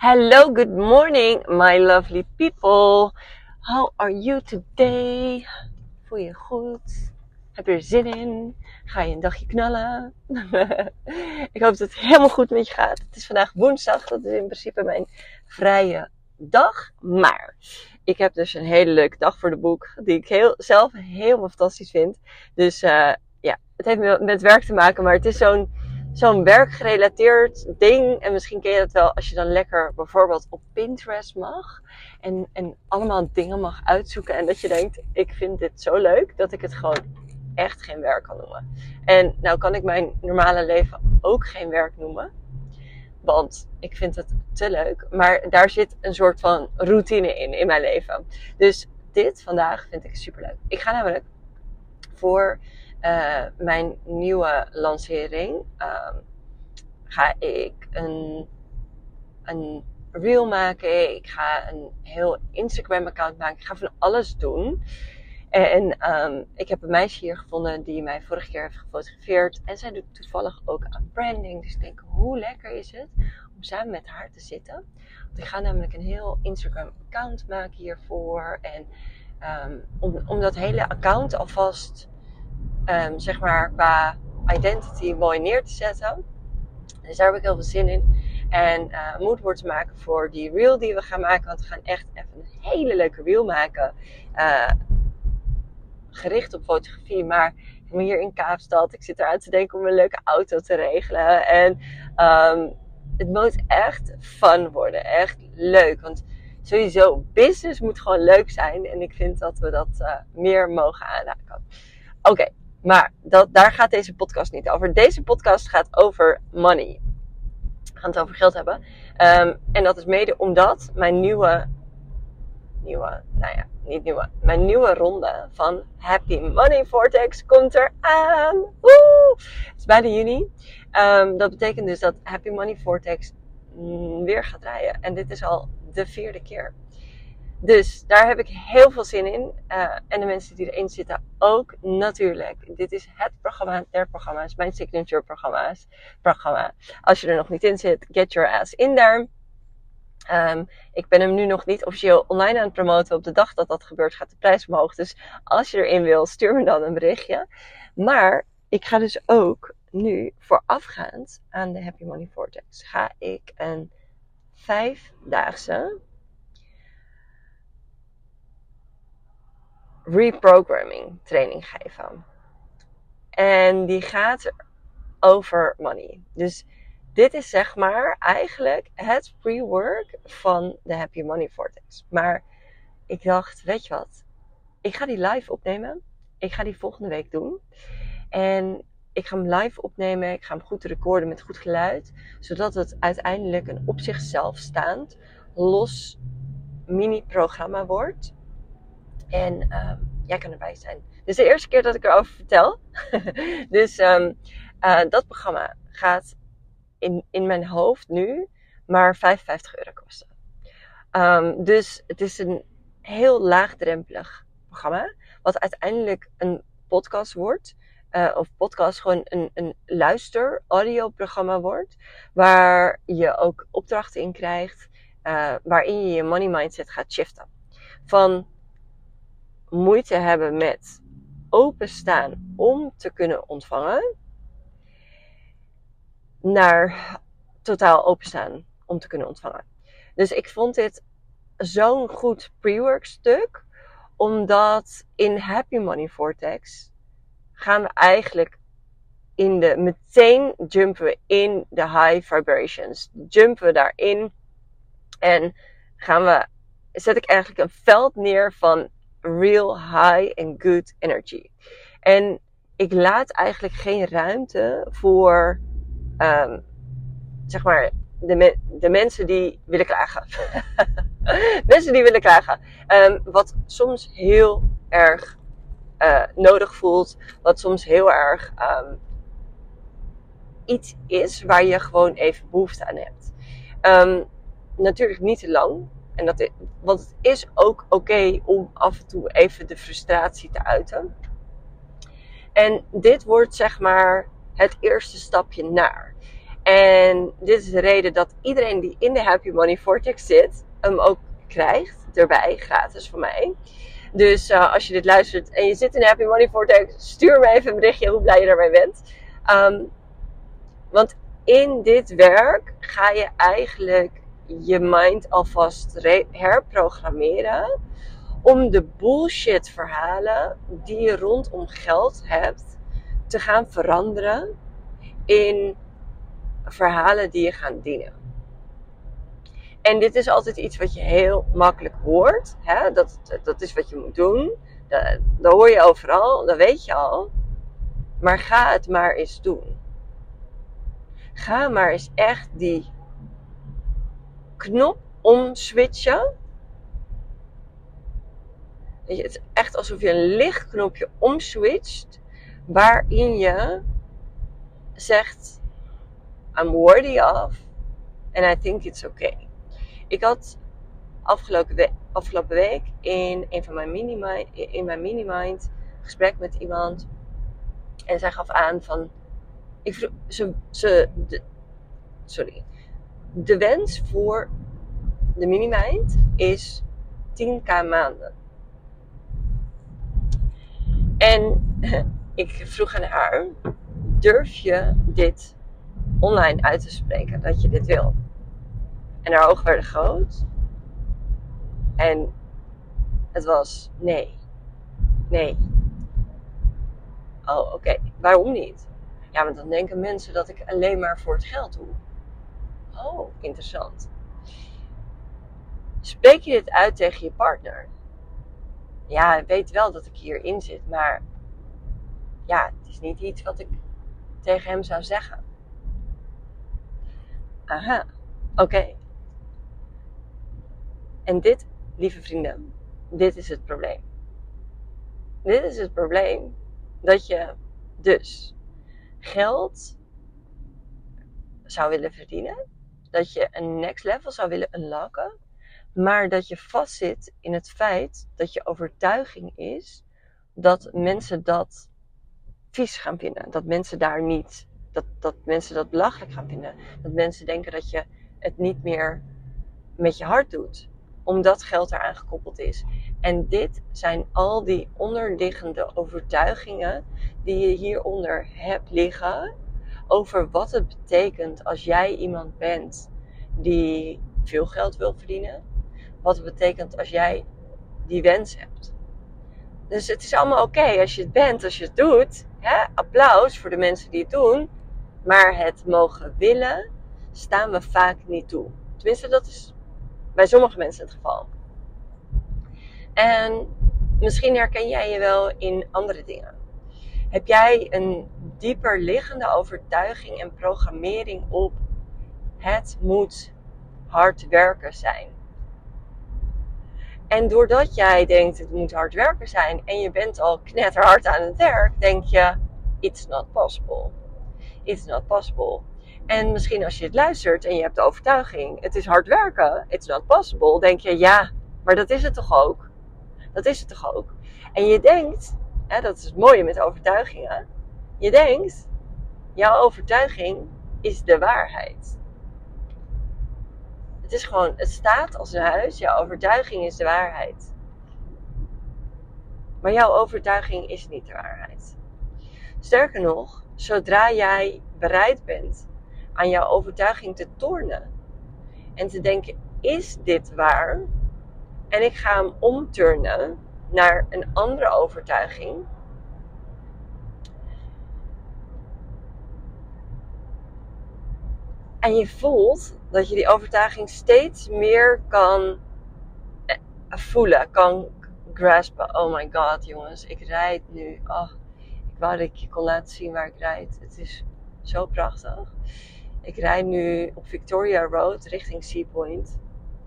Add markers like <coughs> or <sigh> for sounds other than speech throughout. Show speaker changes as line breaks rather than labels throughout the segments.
Hello, good morning, my lovely people. How are you today? Voel je goed? Heb je er zin in? Ga je een dagje knallen? <laughs> ik hoop dat het helemaal goed met je gaat. Het is vandaag woensdag, dat is in principe mijn vrije dag. Maar ik heb dus een hele leuke dag voor de boek, die ik heel, zelf helemaal fantastisch vind. Dus uh, ja, het heeft met werk te maken, maar het is zo'n zo'n werkgerelateerd ding. En misschien ken je dat wel als je dan lekker bijvoorbeeld op Pinterest mag. En, en allemaal dingen mag uitzoeken. En dat je denkt, ik vind dit zo leuk dat ik het gewoon echt geen werk kan noemen. En nou kan ik mijn normale leven ook geen werk noemen. Want ik vind het te leuk. Maar daar zit een soort van routine in, in mijn leven. Dus dit vandaag vind ik super leuk. Ik ga namelijk voor uh, mijn nieuwe lancering uh, ga ik een, een reel maken. Ik ga een heel Instagram account maken. Ik ga van alles doen. En um, ik heb een meisje hier gevonden die mij vorige keer heeft gefotografeerd. En zij doet toevallig ook aan branding. Dus ik denk, hoe lekker is het om samen met haar te zitten. Want ik ga namelijk een heel Instagram account maken hiervoor. En um, om, om dat hele account alvast um, zeg maar qua identity mooi neer te zetten. Dus daar heb ik heel veel zin in. En uh, moed wordt te maken voor die reel die we gaan maken. Want we gaan echt even een hele leuke reel maken. Uh, gericht op fotografie. Maar hier in Kaapstad. Ik zit eruit te denken om een leuke auto te regelen. En um, het moet echt fun worden. Echt leuk. Want sowieso, business moet gewoon leuk zijn. En ik vind dat we dat uh, meer mogen aanraken. Oké, maar dat, daar gaat deze podcast niet over. Deze podcast gaat over money. We gaan het over geld hebben. Um, en dat is mede omdat mijn nieuwe, nieuwe, nou ja, niet nieuwe, mijn nieuwe ronde van Happy Money Vortex komt eraan. Woe! Het is bijna juni. Um, dat betekent dus dat Happy Money Vortex weer gaat draaien. En dit is al de vierde keer. Dus daar heb ik heel veel zin in. Uh, en de mensen die erin zitten ook natuurlijk. Dit is het programma der programma's, mijn signature programma's, programma. Als je er nog niet in zit, get your ass in there. Um, ik ben hem nu nog niet officieel online aan het promoten. Op de dag dat dat gebeurt gaat de prijs omhoog. Dus als je erin wil, stuur me dan een berichtje. Maar ik ga dus ook nu voorafgaand aan de Happy Money Vortex, ga ik een vijfdaagse reprogramming training geven. En die gaat over money. Dus dit is zeg maar eigenlijk het pre-work van de Happy Money Vortex. Maar ik dacht, weet je wat? Ik ga die live opnemen. Ik ga die volgende week doen. En ik ga hem live opnemen. Ik ga hem goed recorden met goed geluid. Zodat het uiteindelijk een op zichzelf staand, los mini-programma wordt. En um, jij kan erbij zijn. Is de eerste keer dat ik erover vertel. <laughs> dus um, uh, dat programma gaat in, in mijn hoofd nu maar 55 euro kosten. Um, dus het is een heel laagdrempelig programma. Wat uiteindelijk een podcast wordt. Uh, of podcast gewoon een, een luister audioprogramma wordt. Waar je ook opdrachten in krijgt. Uh, waarin je je money mindset gaat shiften. Van moeite hebben met openstaan om te kunnen ontvangen, naar totaal openstaan om te kunnen ontvangen. Dus ik vond dit zo'n goed pre-work stuk, omdat in Happy Money Vortex gaan we eigenlijk in de, meteen jumpen we in de high vibrations. Jumpen we daarin en gaan we, zet ik eigenlijk een veld neer van real high and good energy. En ik laat eigenlijk geen ruimte voor, um, zeg maar, de, de mensen die willen klagen. <laughs> mensen die willen klagen. Um, wat soms heel erg uh, nodig voelt. Wat soms heel erg um, iets is waar je gewoon even behoefte aan hebt. Natuurlijk niet te lang. En dat want het is ook oké om af en toe even de frustratie te uiten. En dit wordt zeg maar het eerste stapje naar. En dit is de reden dat iedereen die in de Happy Money Vortex zit, hem ook krijgt erbij, gratis van mij. Dus uh, als je dit luistert en je zit in de Happy Money Vortex, stuur me even een berichtje hoe blij je daarmee bent. Um, want in dit werk ga je eigenlijk je mind alvast herprogrammeren om de bullshit verhalen die je rondom geld hebt te gaan veranderen in verhalen die je gaan dienen. En dit is altijd iets wat je heel makkelijk hoort. Hè? Dat, dat is wat je moet doen. Dat, dat hoor je overal, dat weet je al. Maar ga het maar eens doen. Ga maar eens echt die knop omswitchen. Het is echt alsof je een lichtknopje omswitcht. Waarin je zegt: I'm worthy of. And I think it's okay. Ik had afgelopen afgelopen week in een van mijn mini in mijn mini-mind gesprek met iemand. En zij gaf aan van. Ik vroeg, ze, ze, sorry. De wens voor de mini-mind is 10k maanden. En <laughs> ik vroeg aan haar: durf je dit online uit te spreken dat je dit wil? En haar ogen werden groot. En het was nee. Nee. Oh, oké. Waarom niet? Ja, want dan denken mensen dat ik alleen maar voor het geld doe. Oh, interessant. Spreek je dit uit tegen je partner? Ja, hij weet wel dat ik hierin zit, maar ja, het is niet iets wat ik tegen hem zou zeggen. Aha, oké. En dit, lieve vrienden, dit is het probleem. Dit is het probleem dat je dus geld zou willen verdienen, dat je een next level zou willen unlocken, maar dat je vastzit in het feit dat je overtuiging is dat mensen dat vies gaan vinden, dat mensen daar niet, dat, dat mensen dat belachelijk gaan vinden, dat mensen denken dat je het niet meer met je hart doet omdat geld eraan gekoppeld is. En dit zijn al die onderliggende overtuigingen die je hieronder hebt liggen over wat het betekent als jij iemand bent die veel geld wil verdienen. Wat het betekent als jij die wens hebt. Dus het is allemaal oké als je het bent, als je het doet. Hè? Applaus voor de mensen die het doen. Maar het mogen willen staan we vaak niet toe. Tenminste, dat is bij sommige mensen het geval. En misschien herken jij je wel in andere dingen. Heb jij een dieper liggende overtuiging en programmering op het moet hard werken zijn? En doordat jij denkt het moet hard werken zijn en je bent al knetterhard aan het werk, denk je it's not possible. It's not possible. En misschien als je het luistert en je hebt de overtuiging, het is hard werken, it's not possible, denk je, ja, maar dat is het toch ook? Dat is het toch ook? En je denkt, hè, dat is het mooie met overtuigingen, je denkt, jouw overtuiging is de waarheid. Het is gewoon, het staat als een huis, jouw overtuiging is de waarheid. Maar jouw overtuiging is niet de waarheid. Sterker nog, zodra jij bereid bent aan jouw overtuiging te tornen. En te denken, is dit waar? En ik ga hem omturnen naar een andere overtuiging. En je voelt dat je die overtuiging steeds meer kan eh, voelen, kan graspen. Oh my god, jongens, ik rijd nu. Oh, ik wou dat ik je kon laten zien waar ik rijd. Het is zo prachtig. Ik rijd nu op Victoria Road richting Seapoint.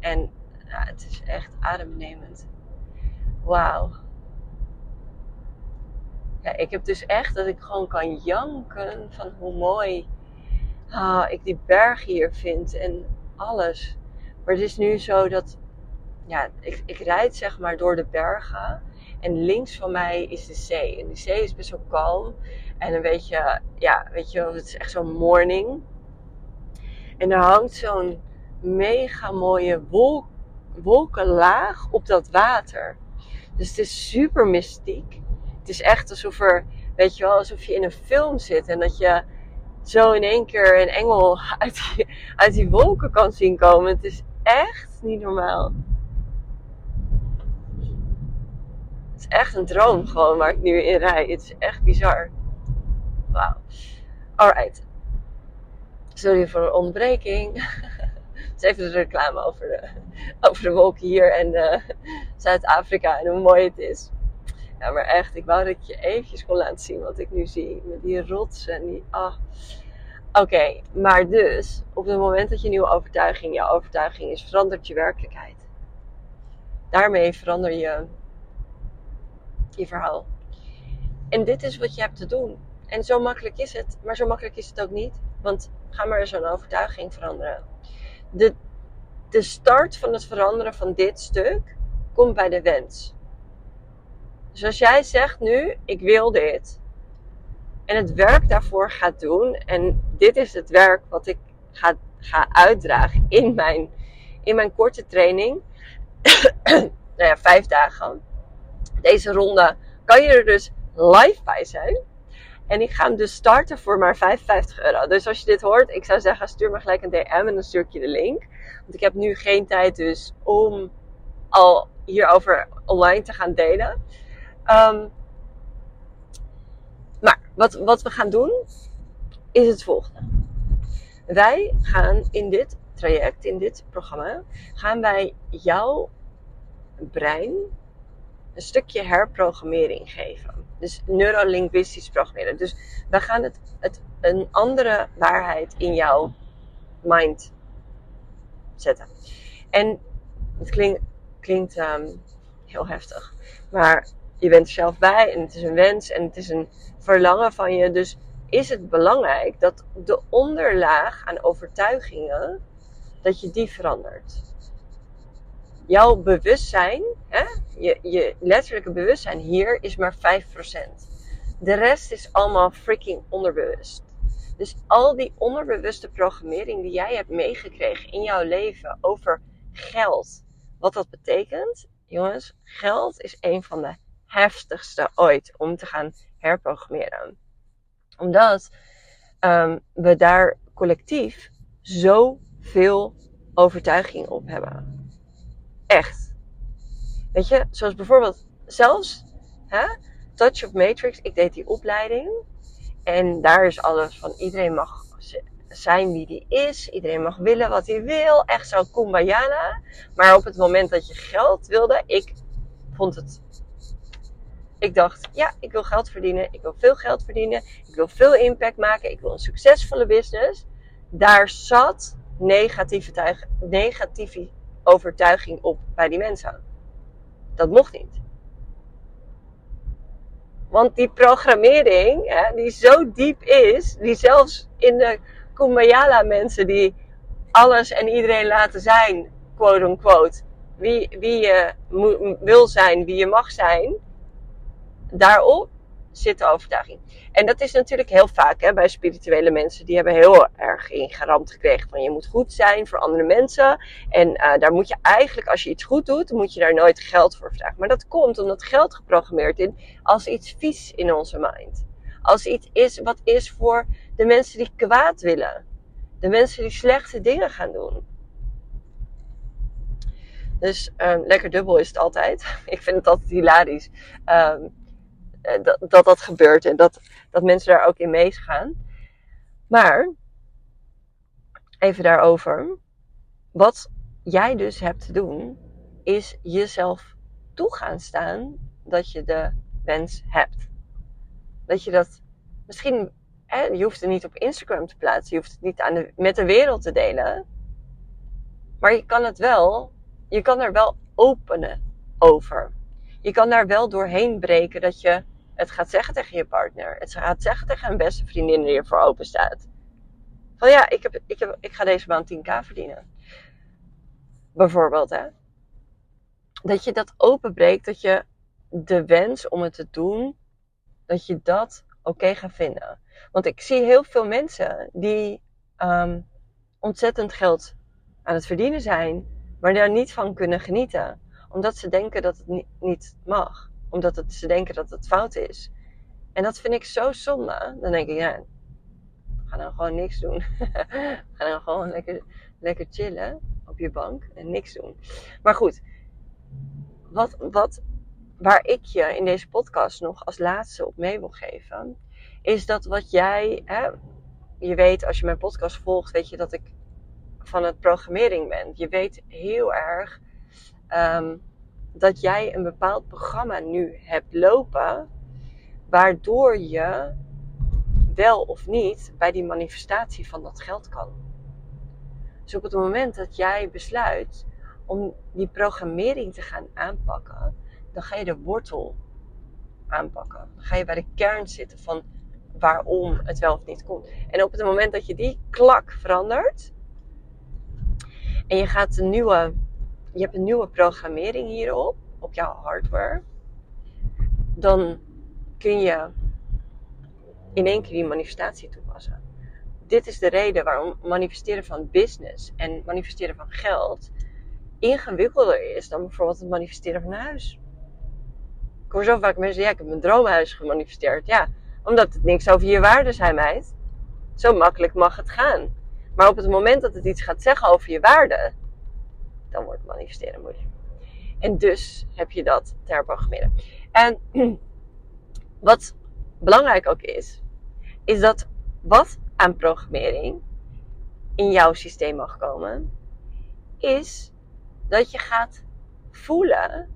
En ja, het is echt adembenemend. Wauw. Ja, ik heb dus echt dat ik gewoon kan janken van hoe mooi ah, ik die berg hier vind en alles. Maar het is nu zo dat ja, ik, ik rijd zeg maar door de bergen. En links van mij is de zee. En de zee is best wel kalm. En een beetje, ja, weet je, het is echt zo'n morning. En er hangt zo'n mega mooie wolk, wolkenlaag op dat water. Dus het is super mystiek. Het is echt alsof er, weet je wel, alsof je in een film zit en dat je zo in één keer een engel <laughs> uit die, wolken kan zien komen. Het is echt niet normaal. Het is echt een droom gewoon waar ik nu in rij. Het is echt bizar. Wauw. Alright. Sorry voor de ontbreking. <laughs> Is even de reclame over de, <laughs> over de wolken hier en uh, Zuid-Afrika en hoe mooi het is. Ja, maar echt, ik wou dat ik je eventjes kon laten zien wat ik nu zie. Met die rotsen en die... Ah. Oké, maar dus, op het moment dat je nieuwe overtuiging, jouw overtuiging is, verandert je werkelijkheid. Daarmee verander je je verhaal. En dit is wat je hebt te doen. En zo makkelijk is het, maar zo makkelijk is het ook niet. Want ga maar zo'n overtuiging veranderen. De, de start van het veranderen van dit stuk komt bij de wens. Dus als jij zegt nu, ik wil dit. En het werk daarvoor gaat doen. En dit is het werk wat ik ga, ga uitdragen in mijn, in mijn korte training. <coughs> nou ja, vijf dagen. Deze ronde kan je er dus live bij zijn. En ik ga hem dus starten voor maar 55 euro. Dus als je dit hoort, ik zou zeggen, stuur me gelijk een DM en dan stuur ik je de link. Want ik heb nu geen tijd dus om al hierover online te gaan delen. Um, maar wat, wat we gaan doen, is het volgende. Wij gaan in dit traject, in dit programma, gaan wij jouw brein een stukje herprogrammering geven. Dus neurolinguistisch programmeren. Dus we gaan het, het een andere waarheid in jouw mind zetten. En het klinkt, um, heel heftig. Maar je bent er zelf bij en het is een wens en het is een verlangen van je. Dus is het belangrijk dat de onderlaag aan overtuigingen, dat je die verandert. Jouw bewustzijn, hè, je, je letterlijke bewustzijn hier is maar 5%. De rest is allemaal freaking onderbewust. Dus al die onderbewuste programmering die jij hebt meegekregen in jouw leven over geld. Wat dat betekent, jongens, geld is een van de heftigste ooit om te gaan herprogrammeren. Omdat um, we daar collectief zoveel overtuiging op hebben. Echt. Weet je, zoals bijvoorbeeld zelfs hè, Touch of Matrix. Ik deed die opleiding. En daar is alles van iedereen mag zijn wie die is. Iedereen mag willen wat hij wil. Echt zo kumbayana. Maar op het moment dat je geld wilde, ik vond het ik dacht, ja, ik wil geld verdienen. Ik wil veel geld verdienen. Ik wil veel impact maken. Ik wil een succesvolle business. Daar zat negatieve, negatieve overtuiging op bij die mensen. Dat mocht niet. Want die programmering, hè, die zo diep is, die zelfs in de Kumbaya mensen die alles en iedereen laten zijn, quote unquote, wie, wie je wil zijn, wie je mag zijn, daarop zit de overtuiging. En dat is natuurlijk heel vaak hè, bij spirituele mensen. Die hebben heel erg ingeramd gekregen van je moet goed zijn voor andere mensen. En uh, daar moet je eigenlijk, als je iets goed doet, moet je daar nooit geld voor vragen. Maar dat komt omdat geld geprogrammeerd is als iets vies in onze mind. Als iets is wat is voor de mensen die kwaad willen. De mensen die slechte dingen gaan doen. Dus um, lekker dubbel is het altijd. <laughs> Ik vind het altijd hilarisch. Um, eh, dat, dat dat gebeurt en dat, dat mensen daar ook in meegaan. Maar, even daarover. Wat jij dus hebt te doen, is jezelf toe gaan staan dat je de wens hebt. Dat je dat misschien, hè, je hoeft het niet op Instagram te plaatsen, je hoeft het niet aan de, met de wereld te delen. Maar je kan het wel, je kan er wel openen over. Je kan daar wel doorheen breken dat je het gaat zeggen tegen je partner. Het gaat zeggen tegen een beste vriendin die ervoor open staat. Van ja, ik, heb, ik, heb, ik ga deze maand 10k verdienen. Bijvoorbeeld, hè. Dat je dat openbreekt, dat je de wens om het te doen, dat je dat oké gaat vinden. Want ik zie heel veel mensen die um, ontzettend geld aan het verdienen zijn, maar daar niet van kunnen genieten. Omdat ze denken dat het niet mag. Omdat het, ze denken dat het fout is. En dat vind ik zo zonde. Dan denk ik, ja, ga dan gewoon niks doen. <laughs> ga dan gewoon lekker, lekker chillen op je bank en niks doen. Maar goed, wat, wat, waar ik je in deze podcast nog als laatste op mee wil geven, is dat wat jij, hè, je weet als je mijn podcast volgt, weet je dat ik van het programmering ben. Je weet heel erg um, dat jij een bepaald programma nu hebt lopen, waardoor je wel of niet bij die manifestatie van dat geld kan. Dus op het moment dat jij besluit om die programmering te gaan aanpakken, dan ga je de wortel aanpakken. Dan ga je bij de kern zitten van waarom het wel of niet komt. En op het moment dat je die klak verandert en je gaat een nieuwe, je hebt een nieuwe programmering hierop op jouw hardware, dan kun je in één keer die manifestatie toepassen. Dit is de reden waarom manifesteren van business en manifesteren van geld ingewikkelder is dan bijvoorbeeld het manifesteren van een huis. Ik hoor zo vaak mensen, ja, ik heb mijn droomhuis gemanifesteerd. Ja, omdat het niks over je waarde zijn, meid. Zo makkelijk mag het gaan. Maar op het moment dat het iets gaat zeggen over je waarde, dan wordt manifesteren moeilijk. En dus heb je dat te herprogrammeren. En <clears throat> wat belangrijk ook is, is dat wat aan programmering in jouw systeem mag komen, is dat je gaat voelen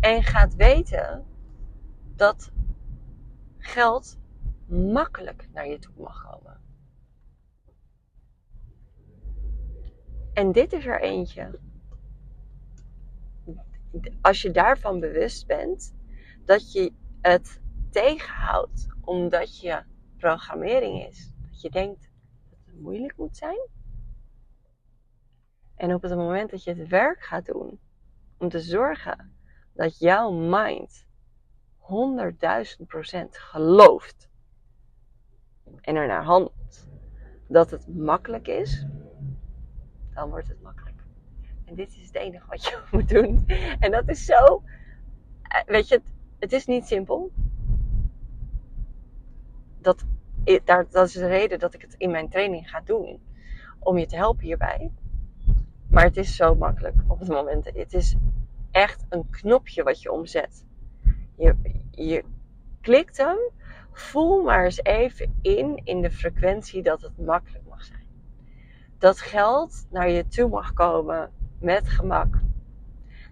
en gaat weten dat geld makkelijk naar je toe mag komen. En dit is er eentje. Als je daarvan bewust bent, dat je het tegenhoudt omdat je programmering is. Dat je denkt dat het moeilijk moet zijn. En op het moment dat je het werk gaat doen om te zorgen dat jouw mind 100.000 procent gelooft en ernaar handelt dat het makkelijk is, dan wordt het makkelijk. En dit is het enige wat je <laughs> moet doen. En dat is zo, eh, weet je, het is niet simpel. Dat, dat is de reden dat ik het in mijn training ga doen. Om je te helpen hierbij. Maar het is zo makkelijk op het moment. Het is echt een knopje wat je omzet. Je, je klikt hem. Voel maar eens even in in de frequentie dat het makkelijk mag zijn. Dat geld naar je toe mag komen met gemak.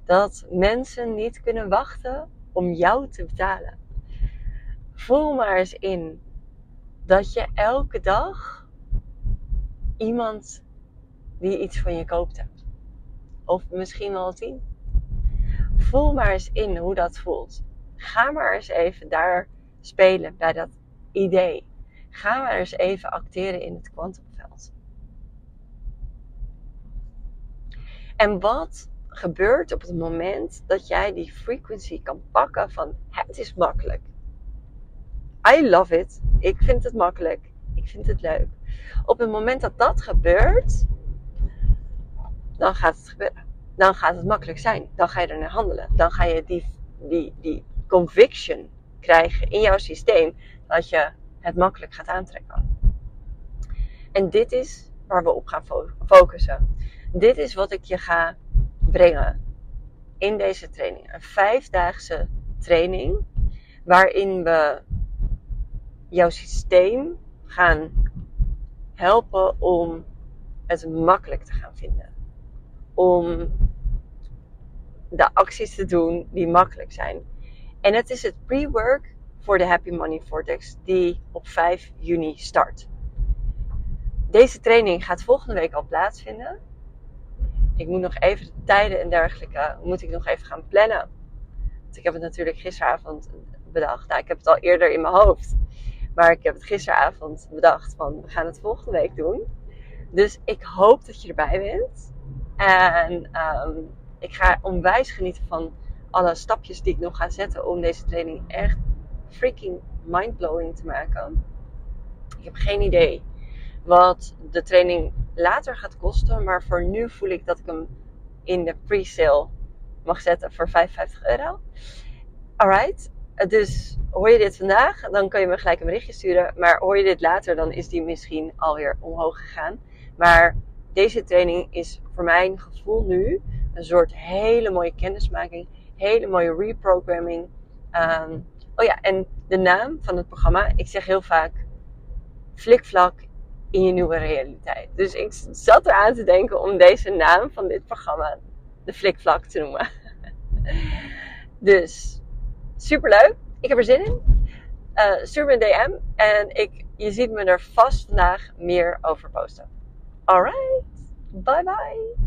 Dat mensen niet kunnen wachten om jou te betalen. Voel maar eens in dat je elke dag iemand die iets van je koopt hebt. Of misschien wel tien. Voel maar eens in hoe dat voelt. Ga maar eens even daar spelen bij dat idee. Ga maar eens even acteren in het kwantumveld. En wat gebeurt op het moment dat jij die frequency kan pakken van het is makkelijk. I love it. Ik vind het makkelijk. Ik vind het leuk. Op het moment dat dat gebeurt, dan gaat het. Dan gaat het makkelijk zijn. Dan ga je er naar handelen. Dan ga je die, die, die conviction krijgen in jouw systeem dat je het makkelijk gaat aantrekken. En dit is waar we op gaan focussen. Dit is wat ik je ga brengen in deze training. Een vijfdaagse training waarin we jouw systeem gaan helpen om het makkelijk te gaan vinden om de acties te doen die makkelijk zijn. En het is het pre-work voor de Happy Money Vortex die op 5 juni start. Deze training gaat volgende week al plaatsvinden. Ik moet nog even de tijden en dergelijke moet ik nog even gaan plannen. Want ik heb het natuurlijk gisteravond bedacht. Nou, ik heb het al eerder in mijn hoofd. Maar ik heb het gisteravond bedacht van we gaan het volgende week doen. Dus ik hoop dat je erbij bent. En ehm, ik ga onwijs genieten van alle stapjes die ik nog ga zetten om deze training echt freaking mindblowing te maken. Ik heb geen idee wat de training later gaat kosten. Maar voor nu voel ik dat ik hem in de pre-sale mag zetten voor 55 euro. Alright, dus hoor je dit vandaag, dan kan je me gelijk een berichtje sturen. Maar hoor je dit later, dan is die misschien alweer omhoog gegaan. Maar deze training is voor mijn gevoel nu een soort hele mooie kennismaking, hele mooie reprogramming. Ehm, oh ja, en de naam van het programma, ik zeg heel vaak flikvlak in je nieuwe realiteit. Dus ik zat eraan te denken om deze naam van dit programma de flikvlak te noemen. <laughs> dus superleuk. Ik heb er zin in. Uh, stuur me een DM en ik, je ziet me er vast vandaag meer over posten. Alright, bye bye.